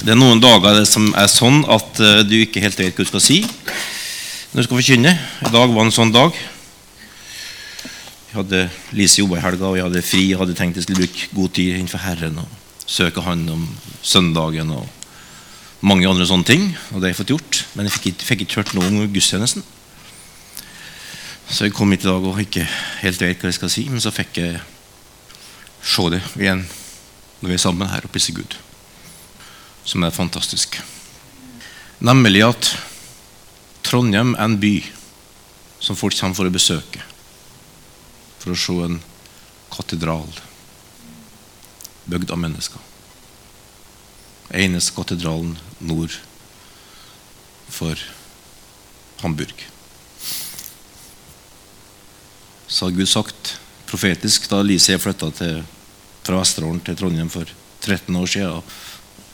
Det er noen dager som er sånn at eh, du ikke helt vet hva du skal si når du skal forkynne. I dag var en sånn dag. Jeg hadde Lise jobba i helga, og jeg hadde fri. Jeg hadde tenkt jeg skulle bruke god tid innenfor Herren og søke Han om søndagen og mange andre sånne ting. Og det har jeg fått gjort. Men jeg fikk fikk ikke hørt noe om gudstjenesten. Så jeg kom hit i dag og ikke helt vet hva jeg skal si, men så fikk jeg se det igjen når vi er sammen her og priser Gud som er fantastisk. Nemlig at Trondheim er en by som folk kommer for å besøke. For å se en katedral bygd av mennesker. Eneste katedralen nord for Hamburg. Så har Gud sagt profetisk da Lise flytta fra Vesterålen til Trondheim for 13 år siden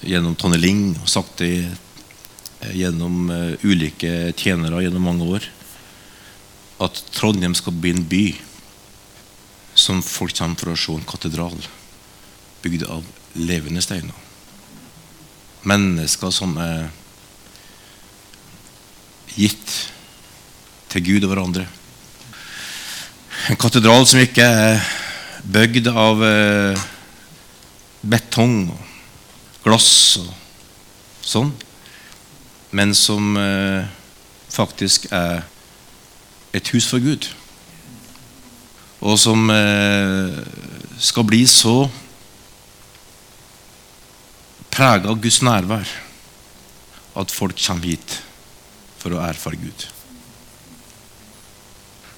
gjennom Tonje Ling og det eh, gjennom uh, ulike tjenere gjennom mange år at Trondheim skal bli en by som folk kommer for å se en katedral bygd av levende steiner. Mennesker som er gitt til Gud og hverandre. En katedral som ikke er bygd av uh, betong og glass og sånn, men som eh, faktisk er et hus for Gud. Og som eh, skal bli så prega av Guds nærvær at folk kommer hit for å erfare Gud.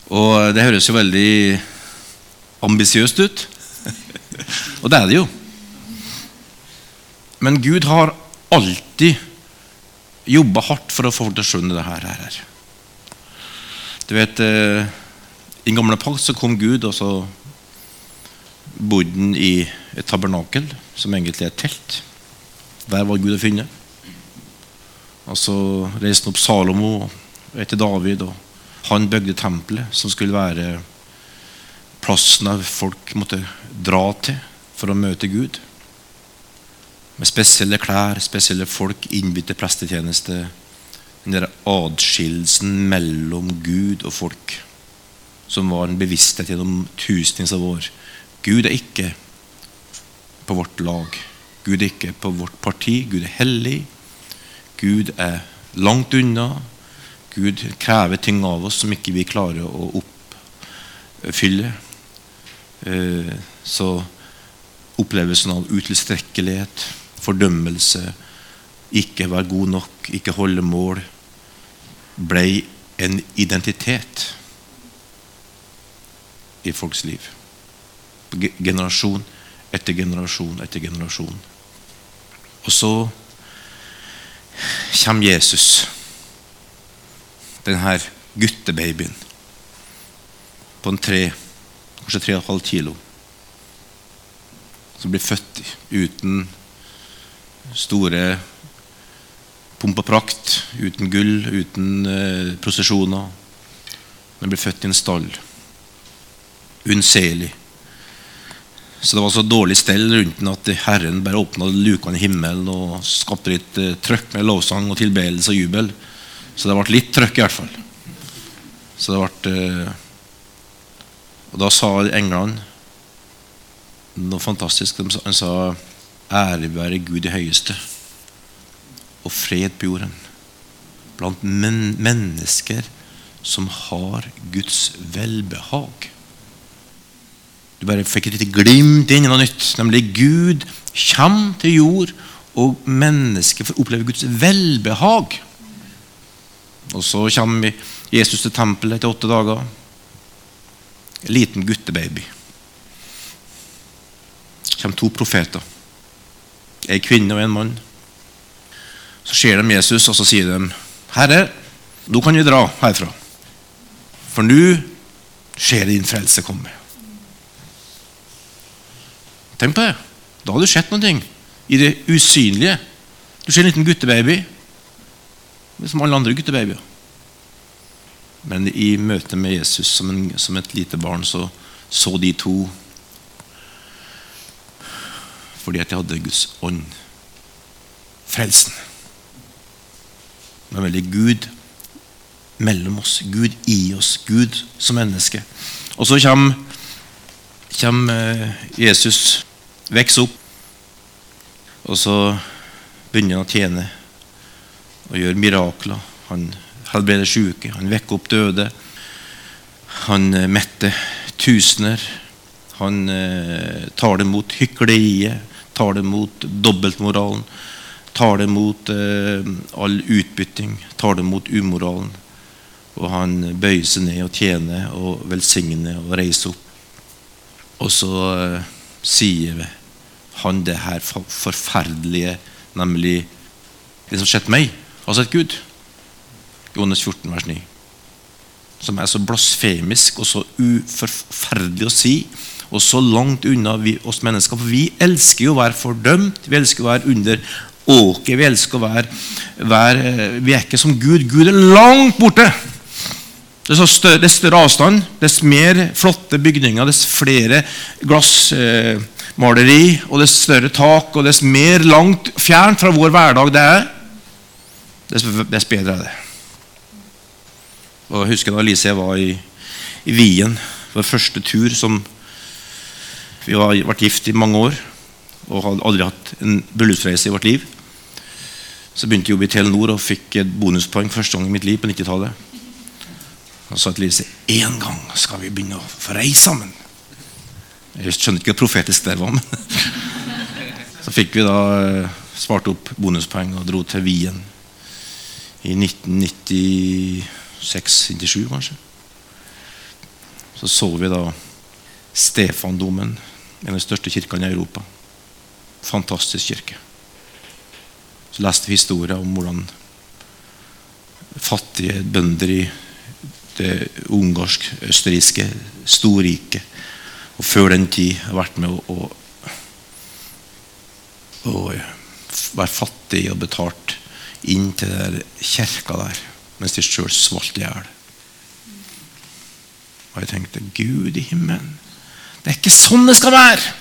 Og det høres jo veldig ambisiøst ut. og det er det jo. Men Gud har alltid jobba hardt for å få folk til å skjønne det her. Du vet, eh, I den gamle pakt så kom Gud, og så bodde han i et tabernakel, som egentlig er et telt. Der var Gud å finne. Og Så reiste han opp Salomo etter David, og han bygde tempelet, som skulle være plassen der folk måtte dra til for å møte Gud med spesielle klær, spesielle folk, innbytte prestetjeneste. Den der adskillelsen mellom Gud og folk, som var en bevissthet gjennom tusenvis av år. Gud er ikke på vårt lag. Gud er ikke på vårt parti. Gud er hellig. Gud er langt unna. Gud krever ting av oss som ikke vi klarer å oppfylle. Eh, så opplevelsen av utilstrekkelighet fordømmelse, ikke være god nok, ikke holde mål, ble en identitet i folks liv. Generasjon etter generasjon etter generasjon. Og så kommer Jesus, denne guttebabyen, på en tre, kanskje tre og et halvt kilo, som blir født uten store pomp og prakt, uten gull, uten eh, prosesjoner. Men ble født i en stall. Unnselig. Så det var så dårlig stell rundt den at Herren bare åpna lukene i himmelen og skapte litt eh, trøkk med lovsang og tilbedelse og jubel. Så det ble litt trøkk, i hvert fall. Så det ble eh, Og da sa englene noe fantastisk. De sa Ære være Gud i høyeste, og fred på jorden. Blant men mennesker som har Guds velbehag. Du bare fikk et lite glimt inn i noe nytt. Nemlig Gud kommer til jord, og mennesker får oppleve Guds velbehag. Og så kommer Jesus til tempelet etter åtte dager. En liten guttebaby. Det kommer to profeter en kvinne og en mann. Så ser de Jesus, og så sier de, 'Herre, nå kan vi dra herfra.' For nå skjer din frelse komme. Tenk på det. Da har du sett noe i det usynlige. Du ser en liten guttebaby, som alle andre guttebabyer. Men i møte med Jesus som, en, som et lite barn så så de to fordi at jeg hadde Guds ånd frelsen. Men veldig Gud mellom oss. Gud i oss. Gud som menneske. Og så kommer, kommer eh, Jesus, vokser opp, og så begynner han å tjene og gjøre mirakler. Han helbreder syke, han vekker opp døde. Han eh, metter tusener. Han eh, tar det mot hykleriet, tar det mot dobbeltmoralen, tar det mot eh, all utbytting, tar det mot umoralen. Og han bøyer seg ned og tjener og velsigner og reiser opp. Og så eh, sier han det her forferdelige, nemlig det som skjedde meg, har sett Gud. Johannes 14, vers 9. Som er så blasfemisk og så uforferdelig å si, og så langt unna vi, oss mennesker. For vi elsker jo å være fordømt, vi elsker å være under åket, vi elsker å være, være Vi er ikke som Gud. Gud er langt borte. Dess større, dess større avstand, dess mer flotte bygninger, dess flere glassmaleri, eh, og dess større tak, og dess mer langt fjernt fra vår hverdag det er, dess, dess bedre er det. Og Jeg husker da Lise jeg var i, i Wien, vår første tur som Vi har vært gift i mange år og hadde aldri hatt en bryllupsreise i vårt liv. Så begynte jeg å jobbe i Telenor og fikk et bonuspoeng første gang i mitt liv på 90-tallet. Og sa til Lise én gang skal vi begynne å få reise sammen. Jeg skjønner ikke hva profetisk det var. Men så fikk vi da eh, spart opp bonuspoeng og dro til Wien i 1996-97, kanskje. Så så vi da Stefandomen, en av de største kirkene i Europa. Fantastisk kirke. Så leste vi historier om hvordan fattige bønder i det ungarsk-østerrikske storriket og før den tid har vært med å, å, å være fattig og betalt inn til den kirka der mens de sjøl svalt i hjel. Og jeg tenkte Gud i himmelen, det er ikke sånn det skal være!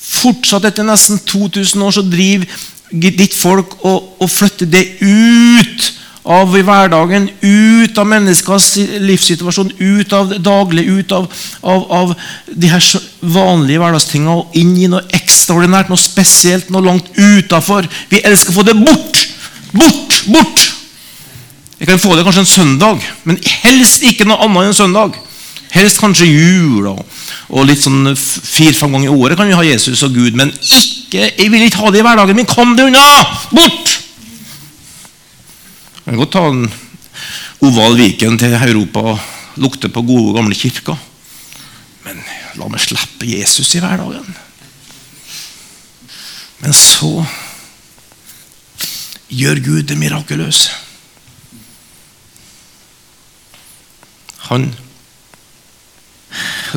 Fortsatt etter nesten 2000 år så driver ditt folk og, og flytter det ut av hverdagen, ut av menneskers livssituasjon, ut av det daglige, ut av, av, av de her vanlige hverdagstingene og inn i noe ekstraordinært, noe spesielt, noe langt utafor. Vi elsker å få det bort! Bort! Bort! Vi kan få det kanskje en søndag, men helst ikke noe annet enn en søndag. Helst kanskje jul og, og litt sånn fire-fem ganger i året kan vi ha Jesus og Gud, men ikke, jeg vil ikke ha det i hverdagen min. Kom deg unna! Bort! Jeg kan godt ta en oval Viken til Europa og lukte på gode, gamle kirker. Men la meg slippe Jesus i hverdagen. Men så gjør Gud det mirakuløse. Han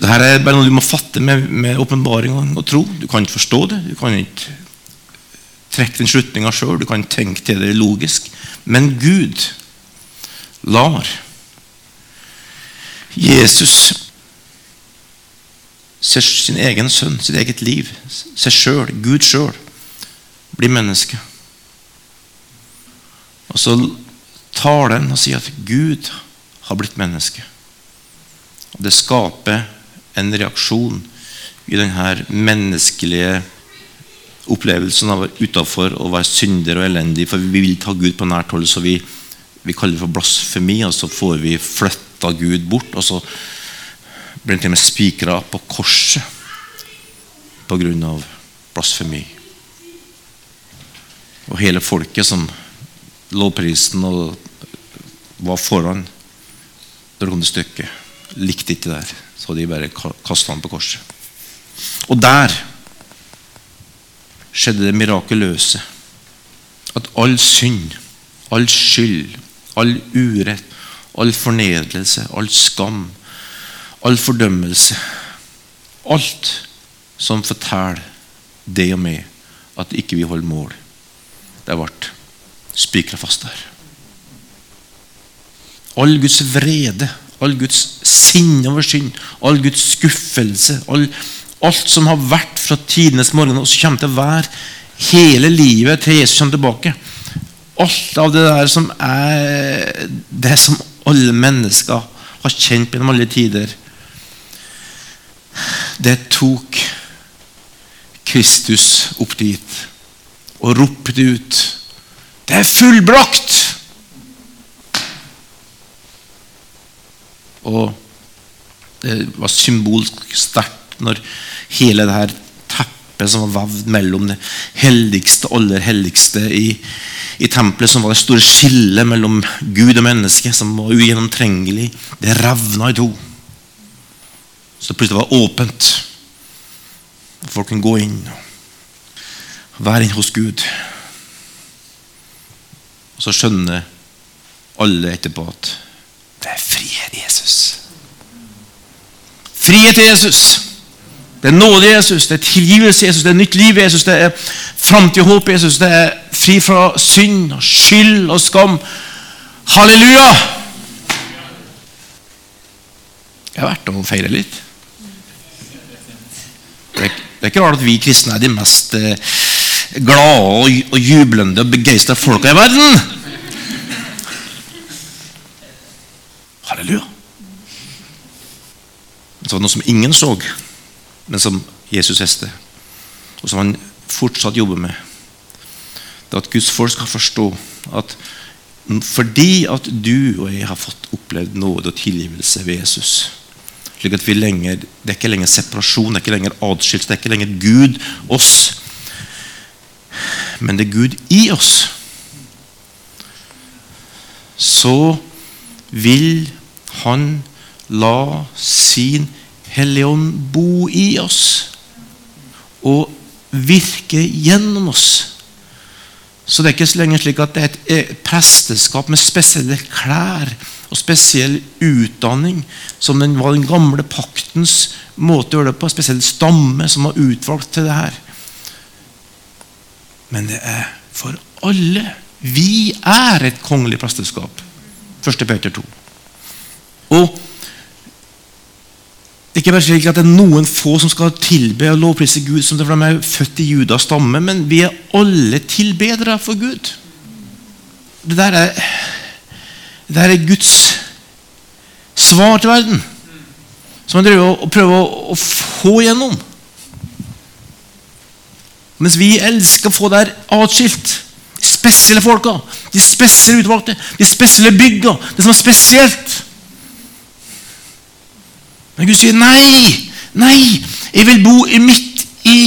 Dette er bare noe du må fatte med åpenbaring og tro. Du kan ikke forstå det. Du kan ikke trekke den slutninga sjøl. Du kan tenke til det logisk. Men Gud lar Jesus sin egen sønn, sitt eget liv, seg sjøl, Gud sjøl, bli menneske. Og så tar den og sier at Gud har blitt menneske. Det skaper en reaksjon i denne menneskelige opplevelsen av å være utafor og være synder og elendig. For vi vil ta Gud på nært hold, så vi, vi kaller det for blasfemi. Og så får vi flytta Gud bort, og så blir han til og med spikra på korset pga. blasfemi. Og hele folket som lovprisen og var foran da det kom til stykket, likte ikke det der. Så de bare kasta han på korset. Og der skjedde det mirakuløse. At all synd, all skyld, all urett, all fornedrelse, all skam, all fordømmelse Alt som forteller det og meg at ikke vi holder mål, det ble spikra fast der. All Guds vrede, all Guds sinne over synd, all Guds skuffelse, all, alt som har vært fra tidenes morgen, og som kommer til å være hele livet til Jesus kommer tilbake. Alt av det der som er det som alle mennesker har kjent gjennom alle tider, det tok Kristus opp dit og ropte ut Det er fullbrakt! Og det var symbolsk sterkt når hele det her teppet som var vevd mellom det helligste og aller helligste i, i tempelet, som var det store skillet mellom Gud og menneske, som var ugjennomtrengelig, det revna i to. Så plutselig var det åpent. Folk kunne gå inn og være inne hos Gud. Og så skjønner alle etterpå at det frihet i Jesus. Frihet i Jesus. Det er nåde i Jesus, det er tilgivelse i Jesus, det er nytt liv i Jesus, det er framtid og håp i Jesus, det er fri fra synd og skyld og skam. Halleluja! Det har vært å feire litt. Det er, det er ikke rart at vi kristne er de mest eh, glade og jublende og begeistra folka i verden. Halleluja. Så var det noe som ingen så, men som Jesus visste, og som han fortsatt jobber med. Det at Guds folk skal forstå at fordi at du og jeg har fått opplevd nåde og tilgivelse ved Jesus slik at vi lenger, Det er ikke lenger separasjon, det er ikke lenger adskillelse, det er ikke lenger Gud, oss. Men det er Gud i oss. Så vil Han la sin Hellige Ånd bo i oss og virke gjennom oss. Så det er ikke lenger slik at det er et presteskap med spesielle klær og spesiell utdanning, som den var den gamle paktens måte å gjøre det på. Spesiell stamme som var utvalgt til det her. Men det er for alle. Vi er et kongelig presteskap. 1. Peter 2. Og det er ikke bare slik at det er noen få som skal tilbe og lovprise Gud som det for de er født i Judas stamme, men vi er alle tilbedere for Gud. Det der er, det der er Guds svar til verden, som han og prøver å, å få gjennom. Mens vi elsker å få det atskilt. De spesielle folka, de spesielle utvalgte, de spesielle bygga, det som er spesielt. Men Gud sier nei, nei, jeg vil bo midt i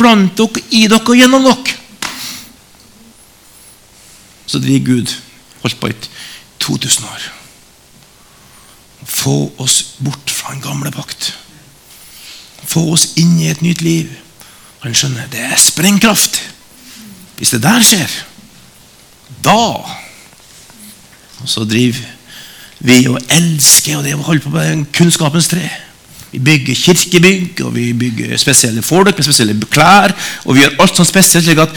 blant dere, i dere og gjennom dere. Så driver Gud holdt på i 2000 år. Få oss bort fra en gamle pakt. Få oss inn i et nytt liv. Han skjønner det er sprengkraft. Hvis det der skjer, da Og så driver vi å elske og det å holde på med kunnskapens tre. Vi bygger kirkebygg, og vi bygger spesielle folk med spesielle klær. Og vi gjør alt sånn spesielt, slik at,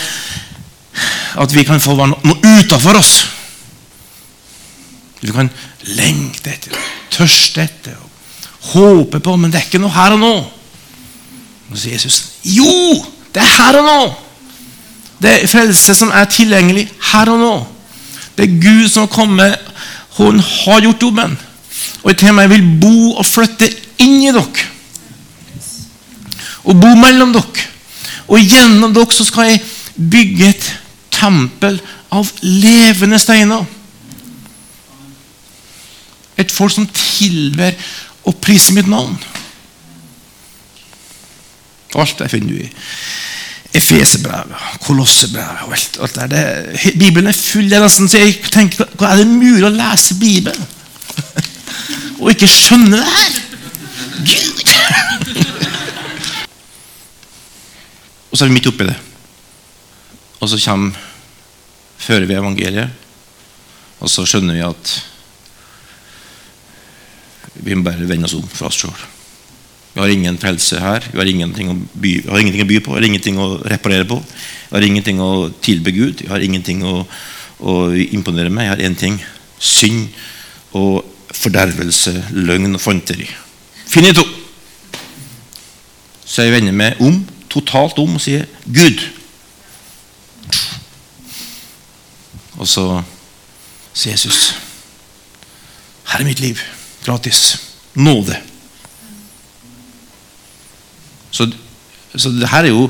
at vi kan få noe utafor oss. Vi kan lengte etter, tørste etter, og håpe på, men det er ikke noe her og nå. Og så sier Jesus jo, det er her og nå. Det er frelse som er tilgjengelig her og nå. Det er Gud som har kommet hun har gjort jobben. Og til meg vil bo og flytte inn i dere. Og bo mellom dere. Og gjennom dere så skal jeg bygge et tempel av levende steiner. Et folk som tilber og priser mitt navn. Alt det finner du i Efeserbrevet, Kolossebrevet og alt, alt der. Det, Bibelen er full. Det er nesten så jeg tenker, hva Er det mulig å lese Bibelen og ikke skjønne det her? Gud! og så er vi midt oppi det. Og så kommer, fører vi evangeliet, og så skjønner vi at vi må bare vende oss om for oss sjøl. Vi har ingen frelse her. Vi har ingenting by, har ingenting å by på, eller ingenting å reparere på. Vi har ingenting å tilbe Gud. Vi har ingenting å, å imponere med. Jeg har én ting synd og fordervelse, løgn og fanteri. Finito! Så jeg vender meg om, totalt om, og sier Gud, Og så sier Jesus Her er mitt liv. Gratis. Nåde. Så, så det her er jo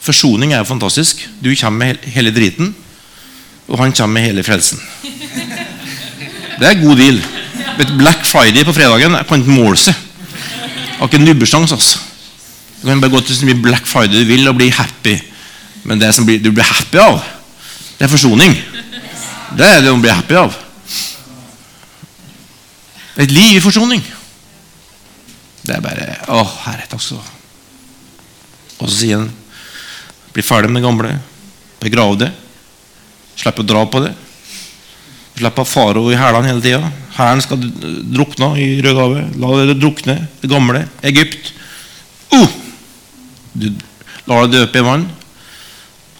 Forsoning er jo fantastisk. Du kommer med hele driten, og han kommer med hele frelsen. Det er god deal. Black Friday på fredagen jeg kan ikke måle seg. Har ikke nubbesjanse. Altså. Du kan bare gå til så mye Black Friday du vil og bli happy. Men det som du blir happy av, det er forsoning. Det er det du blir happy av. Et liv i forsoning. Det er bare Å, Herre, takk skal du ha. Og så sier han bli ferdig med det gamle, begrav det, slipp å dra på det. Slipp å faro i hælene hele tida. Hæren skal drukne i Rødehavet. La det drukne, det gamle. Egypt. Uh! Du lar det døpe i vann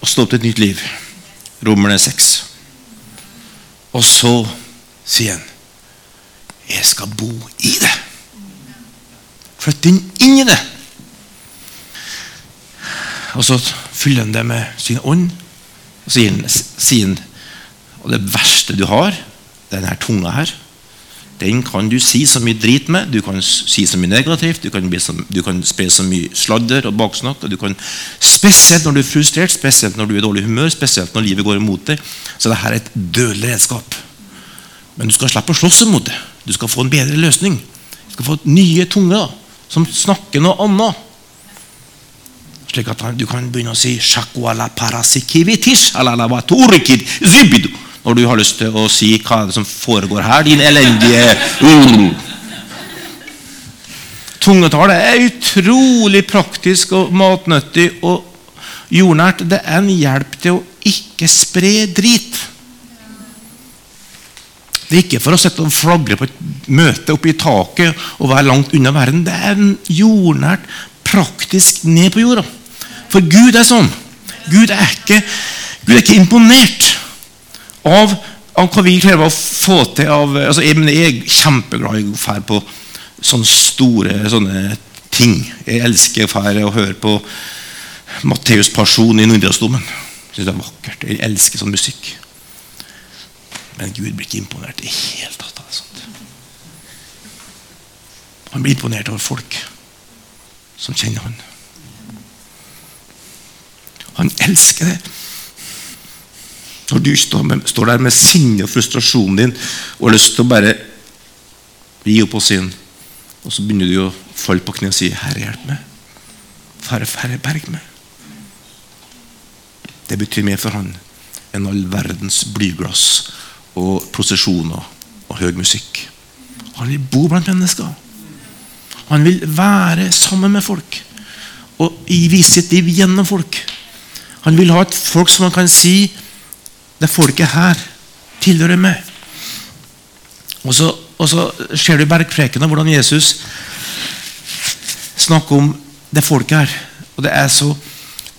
og stå opp til et nytt liv. Romerne 6. Og så sier han Jeg skal bo i det. Flytt inn, inn i det. Og så fyller han det med sin ånd. Og han, sier han Og det verste du har, denne tunga her, den kan du si så mye drit med. Du kan si så mye negativt, du kan, så, du kan spre så mye sladder og baksnakk. og du kan, Spesielt når du er frustrert, spesielt når du er i dårlig humør, spesielt når livet går imot deg. Så dette er et dødelig redskap. Men du skal slippe å slåss imot det. Du skal få en bedre løsning. Du skal få nye tunger som snakker noe annet. Slik at du kan begynne å si når du har lyst til å si hva som foregår her, din elendige. Tungetale er utrolig praktisk og matnyttig og jordnært. Det er en hjelp til å ikke spre drit. Det er ikke for å sitte og flagre på et møte oppe i taket og være langt unna verden. Det er en jordnært, praktisk ned på jorda. For Gud er sånn. Gud er ikke, Gud er ikke imponert av, av, hva vi klarer å få til. Av, altså, jeg, jeg, er kjempeglad i å dra på sånne store sånne ting. Jeg elsker å dra og høre på Matteus Pasjon i Nordlandsdommen. Syns det er vakkert. Jeg elsker sånn musikk. Men Gud blir ikke imponert i hele tatt det sånt. Han blir imponert over folk som kjenner han. Han elsker det. Når du står, med, står der med sinne og frustrasjonen din og har lyst til å bare gi opp på sin, og så begynner du å falle på kne og si 'Herre, hjelp meg'. Herre, herre, berg meg. Det betyr mer for han enn all verdens blyglass og prosesjoner og høy musikk. Han vil bo blant mennesker. Han vil være sammen med folk og vise sitt liv gjennom folk. Han vil ha et folk som han kan si det folket her tilhører meg. Og så, og så ser du i bergprekenen hvordan Jesus snakker om det folket her. Og det er, så,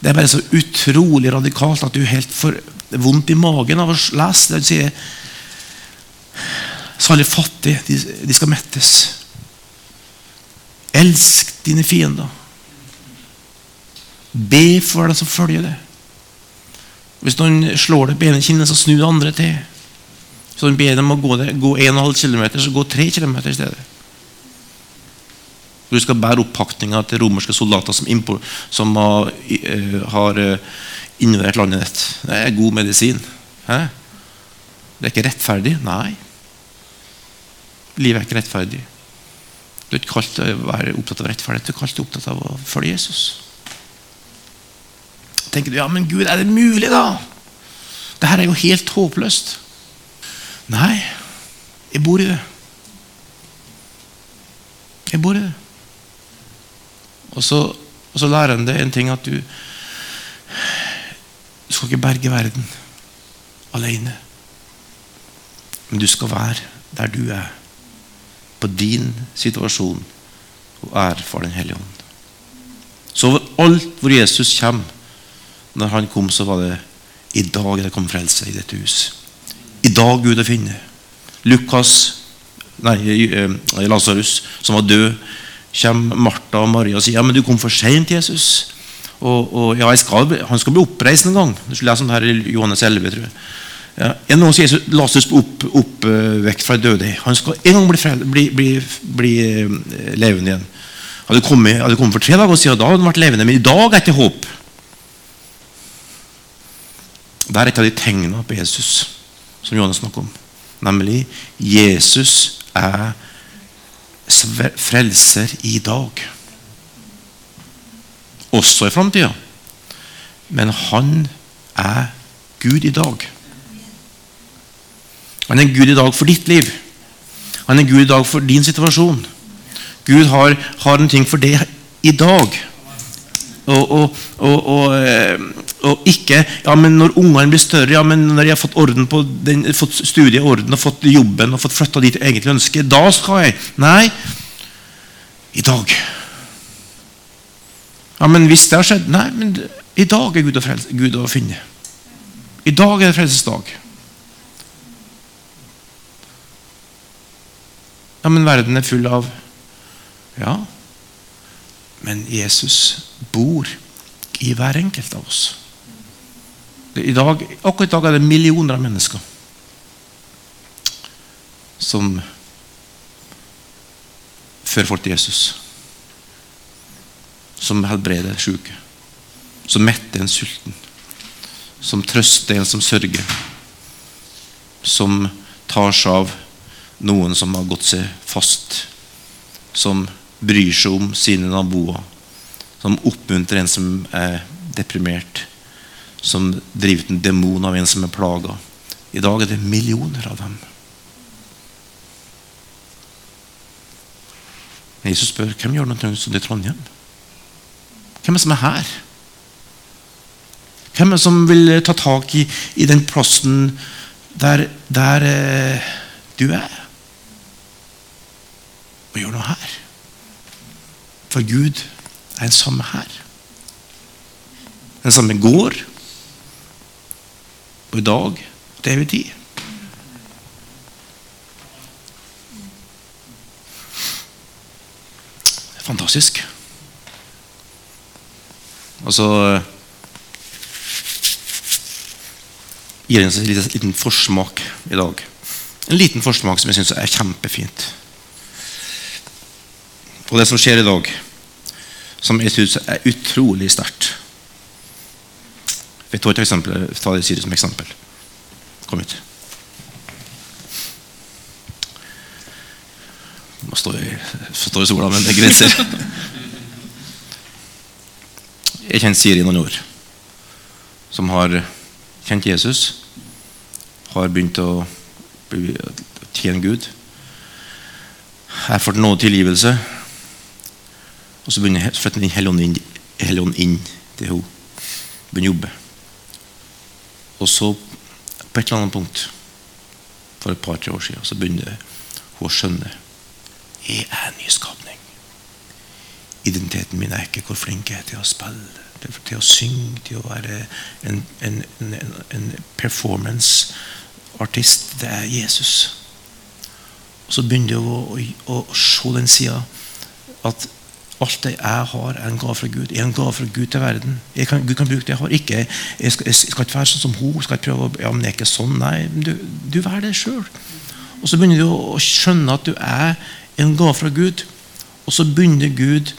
det er bare så utrolig radikalt at du helt får vondt i magen av å lese det. Sier Salig fattige, de, de skal mettes. Elsk dine fiender. Be for dem som følger det. Hvis noen slår deg på ene kinnet, så snu det andre til. Hvis noen ber dem å gå, det, gå 1,5 km, så gå 3 km i stedet. Du skal bære oppakninga til romerske soldater som, impor, som har, uh, har uh, invadert landet ditt. Det er god medisin. Hæ? Det er ikke rettferdig. Nei. Livet er ikke rettferdig. Du er ikke kalt til å være opptatt av rettferdighet, du er kalt til å opptatt av å følge Jesus tenker du ja, men Gud, er det mulig, da? Dette er jo helt håpløst. Nei, jeg bor i det. Jeg bor i det. Og så, og så lærer han det en ting at du Du skal ikke berge verden alene. Men du skal være der du er. På din situasjon. Og ære for Den hellige ånd. Så overalt hvor Jesus kommer når han kom, så var det i dag det kom frelse i dette hus. I dag Gud å finne. Lukas, nei, eh, Lasarus, som var død, kommer Martha og Maria og sier ja, men du kom for seint, Jesus. Og, og ja, skal, Han skal bli oppreist en gang. Du skulle lese om her i Johannes 11, tror jeg. Ja, en gang sier Jesus Lasarus opp, oppvekt fra døde. Han skal en gang bli, bli, bli, bli eh, levende igjen. Hadde kommet, hadde kommet for tre dager siden, da hadde han vært levende. Men i dag er det ikke håp. Det er et av de tegnene på Jesus som Johannes snakker om. Nemlig Jesus er frelser i dag. Også i framtida. Men han er Gud i dag. Han er Gud i dag for ditt liv. Han er Gud i dag for din situasjon. Gud har, har en ting for det i dag. Og, og, og, eh, og, ikke ja, men når ungene blir større, ja, men når jeg har fått orden på den, fått studiet orden, og fått jobben og fått flytta dit jeg egentlig ønsker, da skal jeg Nei, i dag. Ja, men hvis det har skjedd Nei, men i dag er Gud å, frelse, Gud å finne. I dag er det frelsesdag. Ja, men verden er full av Ja, men Jesus bor i hver enkelt av oss. I dag, akkurat i dag er det millioner av mennesker som fører folk til Jesus. Som helbreder syke. Som metter en sulten. Som trøster en som sørger. Som tar seg av noen som har gått seg fast. Som bryr seg om sine naboer. Som oppmuntrer en som er deprimert. Som driver en demon av en som er plaga. I dag er det millioner av dem. Jesus spør hvem gjør noe sånt i Trondheim. Hvem er det som er her? Hvem er det som vil ta tak i, i den plassen der, der eh, du er? Og gjør noe her. For Gud er den samme her. Den samme går og i dag til evig tid. Fantastisk. Og så gir den oss en liten forsmak i dag. En liten forsmak som jeg syns er kjempefint. Og det som skjer i dag, som jeg syns er utrolig sterkt. Vi tar et eksempel, ta det som eksempel. Kom hit. Nå står jeg, stå i sola, men det grenser. Jeg kjenner Siri noen år. Som har kjent Jesus. Har begynt å tjene Gud. Har fått nåde tilgivelse. Og så begynner flytter Helligånden inn, inn, inn til hun Begynner å jobbe. Og så, på et eller annet punkt, for et par-tre år siden, så begynner hun å skjønne jeg er en nyskapning. Identiteten min er ikke hvor flink jeg er til å spille, til å synge, til å være en, en, en, en performance-artist. Det er Jesus. Og så begynner hun å, å, å, å se den sida at Alt det jeg har, er en gave fra Gud. Er en gave fra Gud til verden. Kan, Gud kan bruke det jeg har. Ikke, jeg, skal, jeg skal ikke være sånn som hun. Skal ikke prøve å, ja, men jeg er ikke sånn. Nei, du, du vær det sjøl. Og så begynner du å skjønne at du er en gave fra Gud. Og så begynner Gud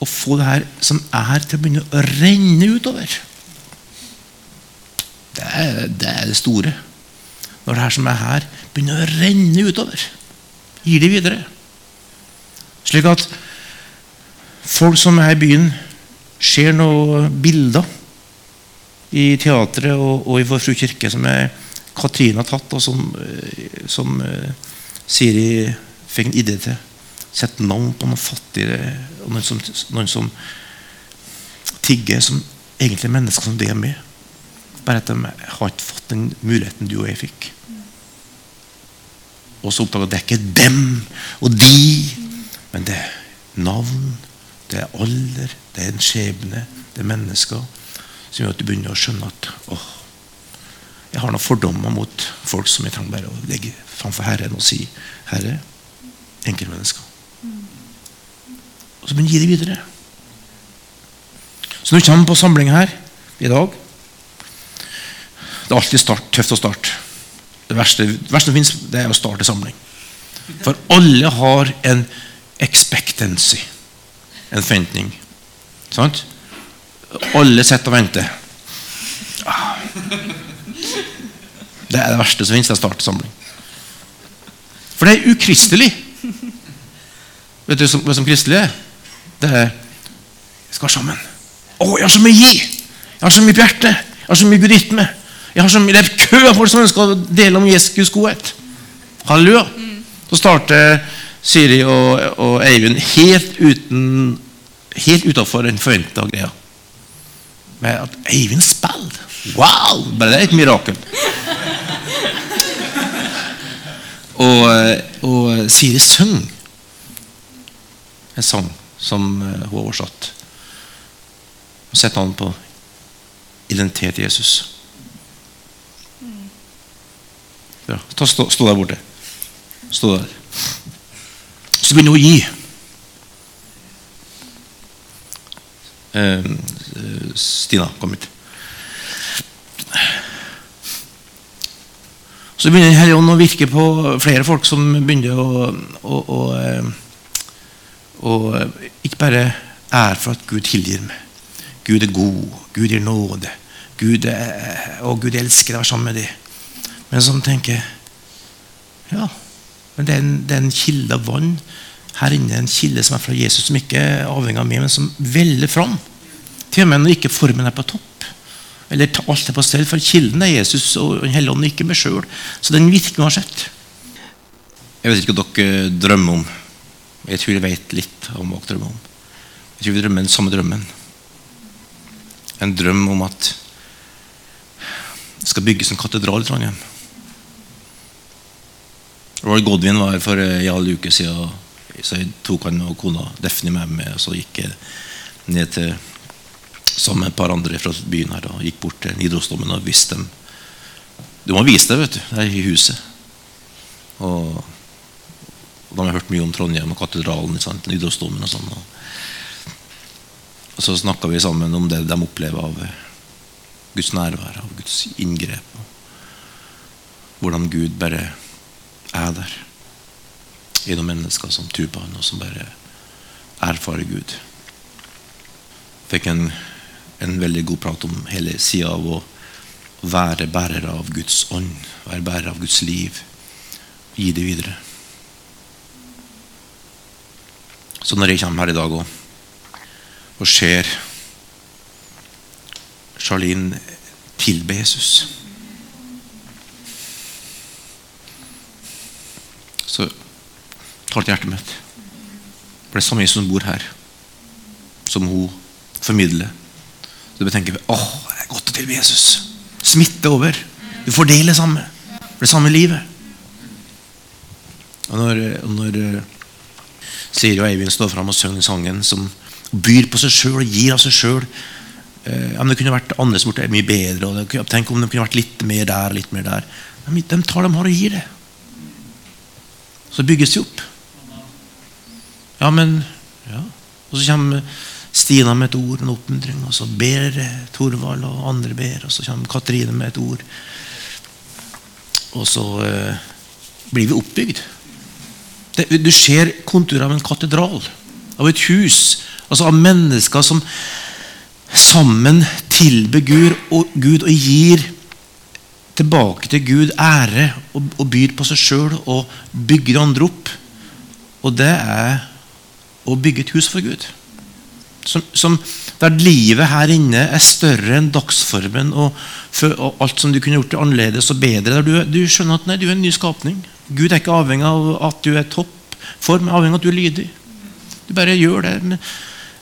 å få det her som er, til å begynne å renne utover. Det er, det er det store. Når det her som er her, begynner å renne utover. Gir det videre. Slik at folk som er i byen, ser noen bilder i teatret og, og i Vår Fru kirke som er Katrine har tatt, og som, eh, som uh, Siri fikk en idé til. Sette navn på noen fattige noen som, noen som tigger, som egentlig er mennesker som det er med. Bare at de har ikke fått den muligheten du og jeg fikk. Og så oppdaga det er ikke dem og de, men det er navn, det er alder, det er en skjebne, det er mennesker som gjør at du begynner å skjønne at åh, jeg har noen fordommer mot folk som jeg trenger bare å legge framfor Herren og si Herre, enkeltmennesker. Og så begynner jeg å gi det videre. Så du kommer på samling her i dag Det er alltid start, tøft å starte. Det verste, det verste som det er å starte samling. For alle har en expectancy, en forventning. Sant? Alle sitter og venter. Ah. Det er det verste som finnes, det er å starte samling. For det er ukristelig. Vet du hva som kristelig er? Det er Vi skal sammen. Å, jeg har så mye gi! Jeg har så mye på hjertet. Jeg har så mye buddhisme. Jeg det er kø av folk som ønsker å dele om Jesus godhet. Halleluja. Så starter Siri og, og Eivind helt uten Helt utafor den forventa greia. Med at Eivind spiller! Wow! Bare det er et mirakel. og, og Siri synger en sang som hun har oversatt. Og setter han på identitet i Jesus. Ja, stå, stå, der borte. Stå der. Så begynner hun å gi. Stina, kom hit. Så begynner Den hellige ånd å virke på flere folk som begynner å, å, å, å ikke bare ære for at Gud tilgir meg. Gud er god, Gud gir nåde, Gud er, og Gud elsker å være sammen med dem. Men som tenker Ja, men det er, en, det er en kilde av vann her inne, en kilde som er fra Jesus, som ikke er avhengig av meg, men som veller fram. Til og med når ikke formen er på topp. Eller alt er på stell, for kilden er Jesus og Den hellige ånd, ikke meg sjøl. Så den virkningen har sett. Jeg vet ikke hva dere drømmer om. Jeg tror jeg vet litt om hva dere drømmer om. Jeg tror vi drømmer den samme drømmen. En drøm om at det skal bygges en katedral i Trondheim. Roy Godwin var her for en halv uke siden. Så jeg tok han og kona Defni med meg, og så gikk jeg ned til sammen med et par andre fra byen her og gikk bort til Nidarosdomen og viste dem Du må vise det, vet du. Det er i huset. Og, og De har hørt mye om Trondheim og katedralen, Nidarosdomen og sånn. Og, og så snakka vi sammen om det de opplever av Guds nærvær, av Guds inngrep. Og hvordan Gud bare er der gjennom mennesker som tror på Han, og som bare erfarer Gud. Fikk en, en veldig god prat om hele sida av å være bærer av Guds ånd, være bærer av Guds liv. Gi det videre. Så når jeg kommer her i dag og, og ser Charlene tilbe Jesus Så tar det hjertet mitt. For det er samme Jesus som bor her, som hun formidler. Så du tenker åh, det er godt å tilby Jesus. Smitte over. Du får del i det samme. Det samme livet. Og når, når Siri og Eivind står fram og synger sangen som byr på seg sjøl og gir av seg sjøl eh, Det kunne vært andre som gjort mye bedre. Og tenk om det kunne vært litt mer der litt mer der. De tar dem har og gir det. Så bygges de opp. Ja, men ja. Og så kommer Stina med et ord, en oppmuntring, og så ber Torvald, og andre ber, og så kommer Katrine med et ord. Og så eh, blir vi oppbygd. Det, du ser konturer av en katedral, av et hus, altså av mennesker som sammen tilber Gud og, Gud og gir tilbake til Gud ære og, og byr på seg sjøl og bygger andre opp. Og det er å bygge et hus for Gud. Som, som, der livet her inne er større enn dagsformen og, og alt som du kunne gjort annerledes og bedre. Du, du skjønner at nei, du er en ny skapning. Gud er ikke avhengig av at du er toppform, men avhengig av at du er lydig. Du bare gjør det.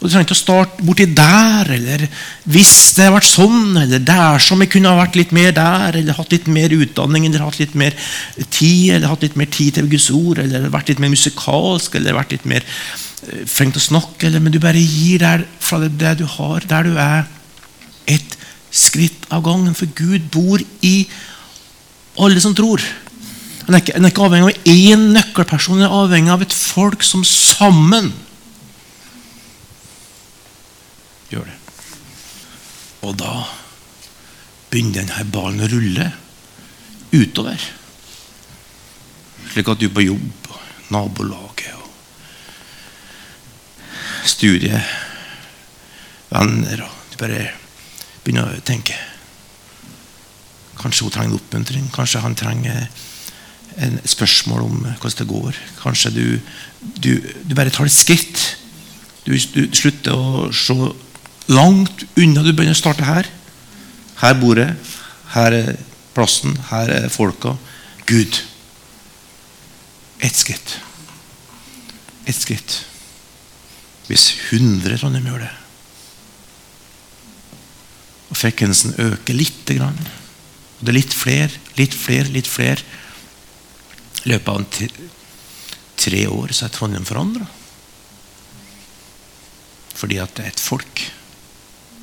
Og Du trenger ikke å starte borti der, eller hvis det har vært sånn, eller dersom jeg kunne ha vært litt mer der, eller hatt litt mer utdanning, eller hatt litt mer tid, eller hatt litt mer tid til Guds ord, eller vært litt mer musikalsk, eller vært litt mer flink til å snakke, eller, men du bare gir der fra det, det, du har, der du er, et skritt av gangen. For Gud bor i alle som tror. Han er ikke, han er ikke avhengig av én nøkkelperson, han er avhengig av et folk som sammen gjør det. Og da begynner denne ballen å rulle utover. Slik at du på jobb, nabolaget og studiet, venner og Du bare begynner å tenke. Kanskje hun trenger oppmuntring. Kanskje han trenger en spørsmål om hvordan det går. Kanskje du, du, du bare tar et skritt. Du, du, slutter å se langt unna. Du begynner å starte her. Her bor jeg. Her er plassen. Her er folka. Gud. Ett skritt. Ett skritt. Hvis 100 Trondheim gjør det, og frekvensen øker lite grann og Det er litt flere, litt flere, litt flere. I løpet av tre, tre år så er Trondheim forandra. Fordi at det er et folk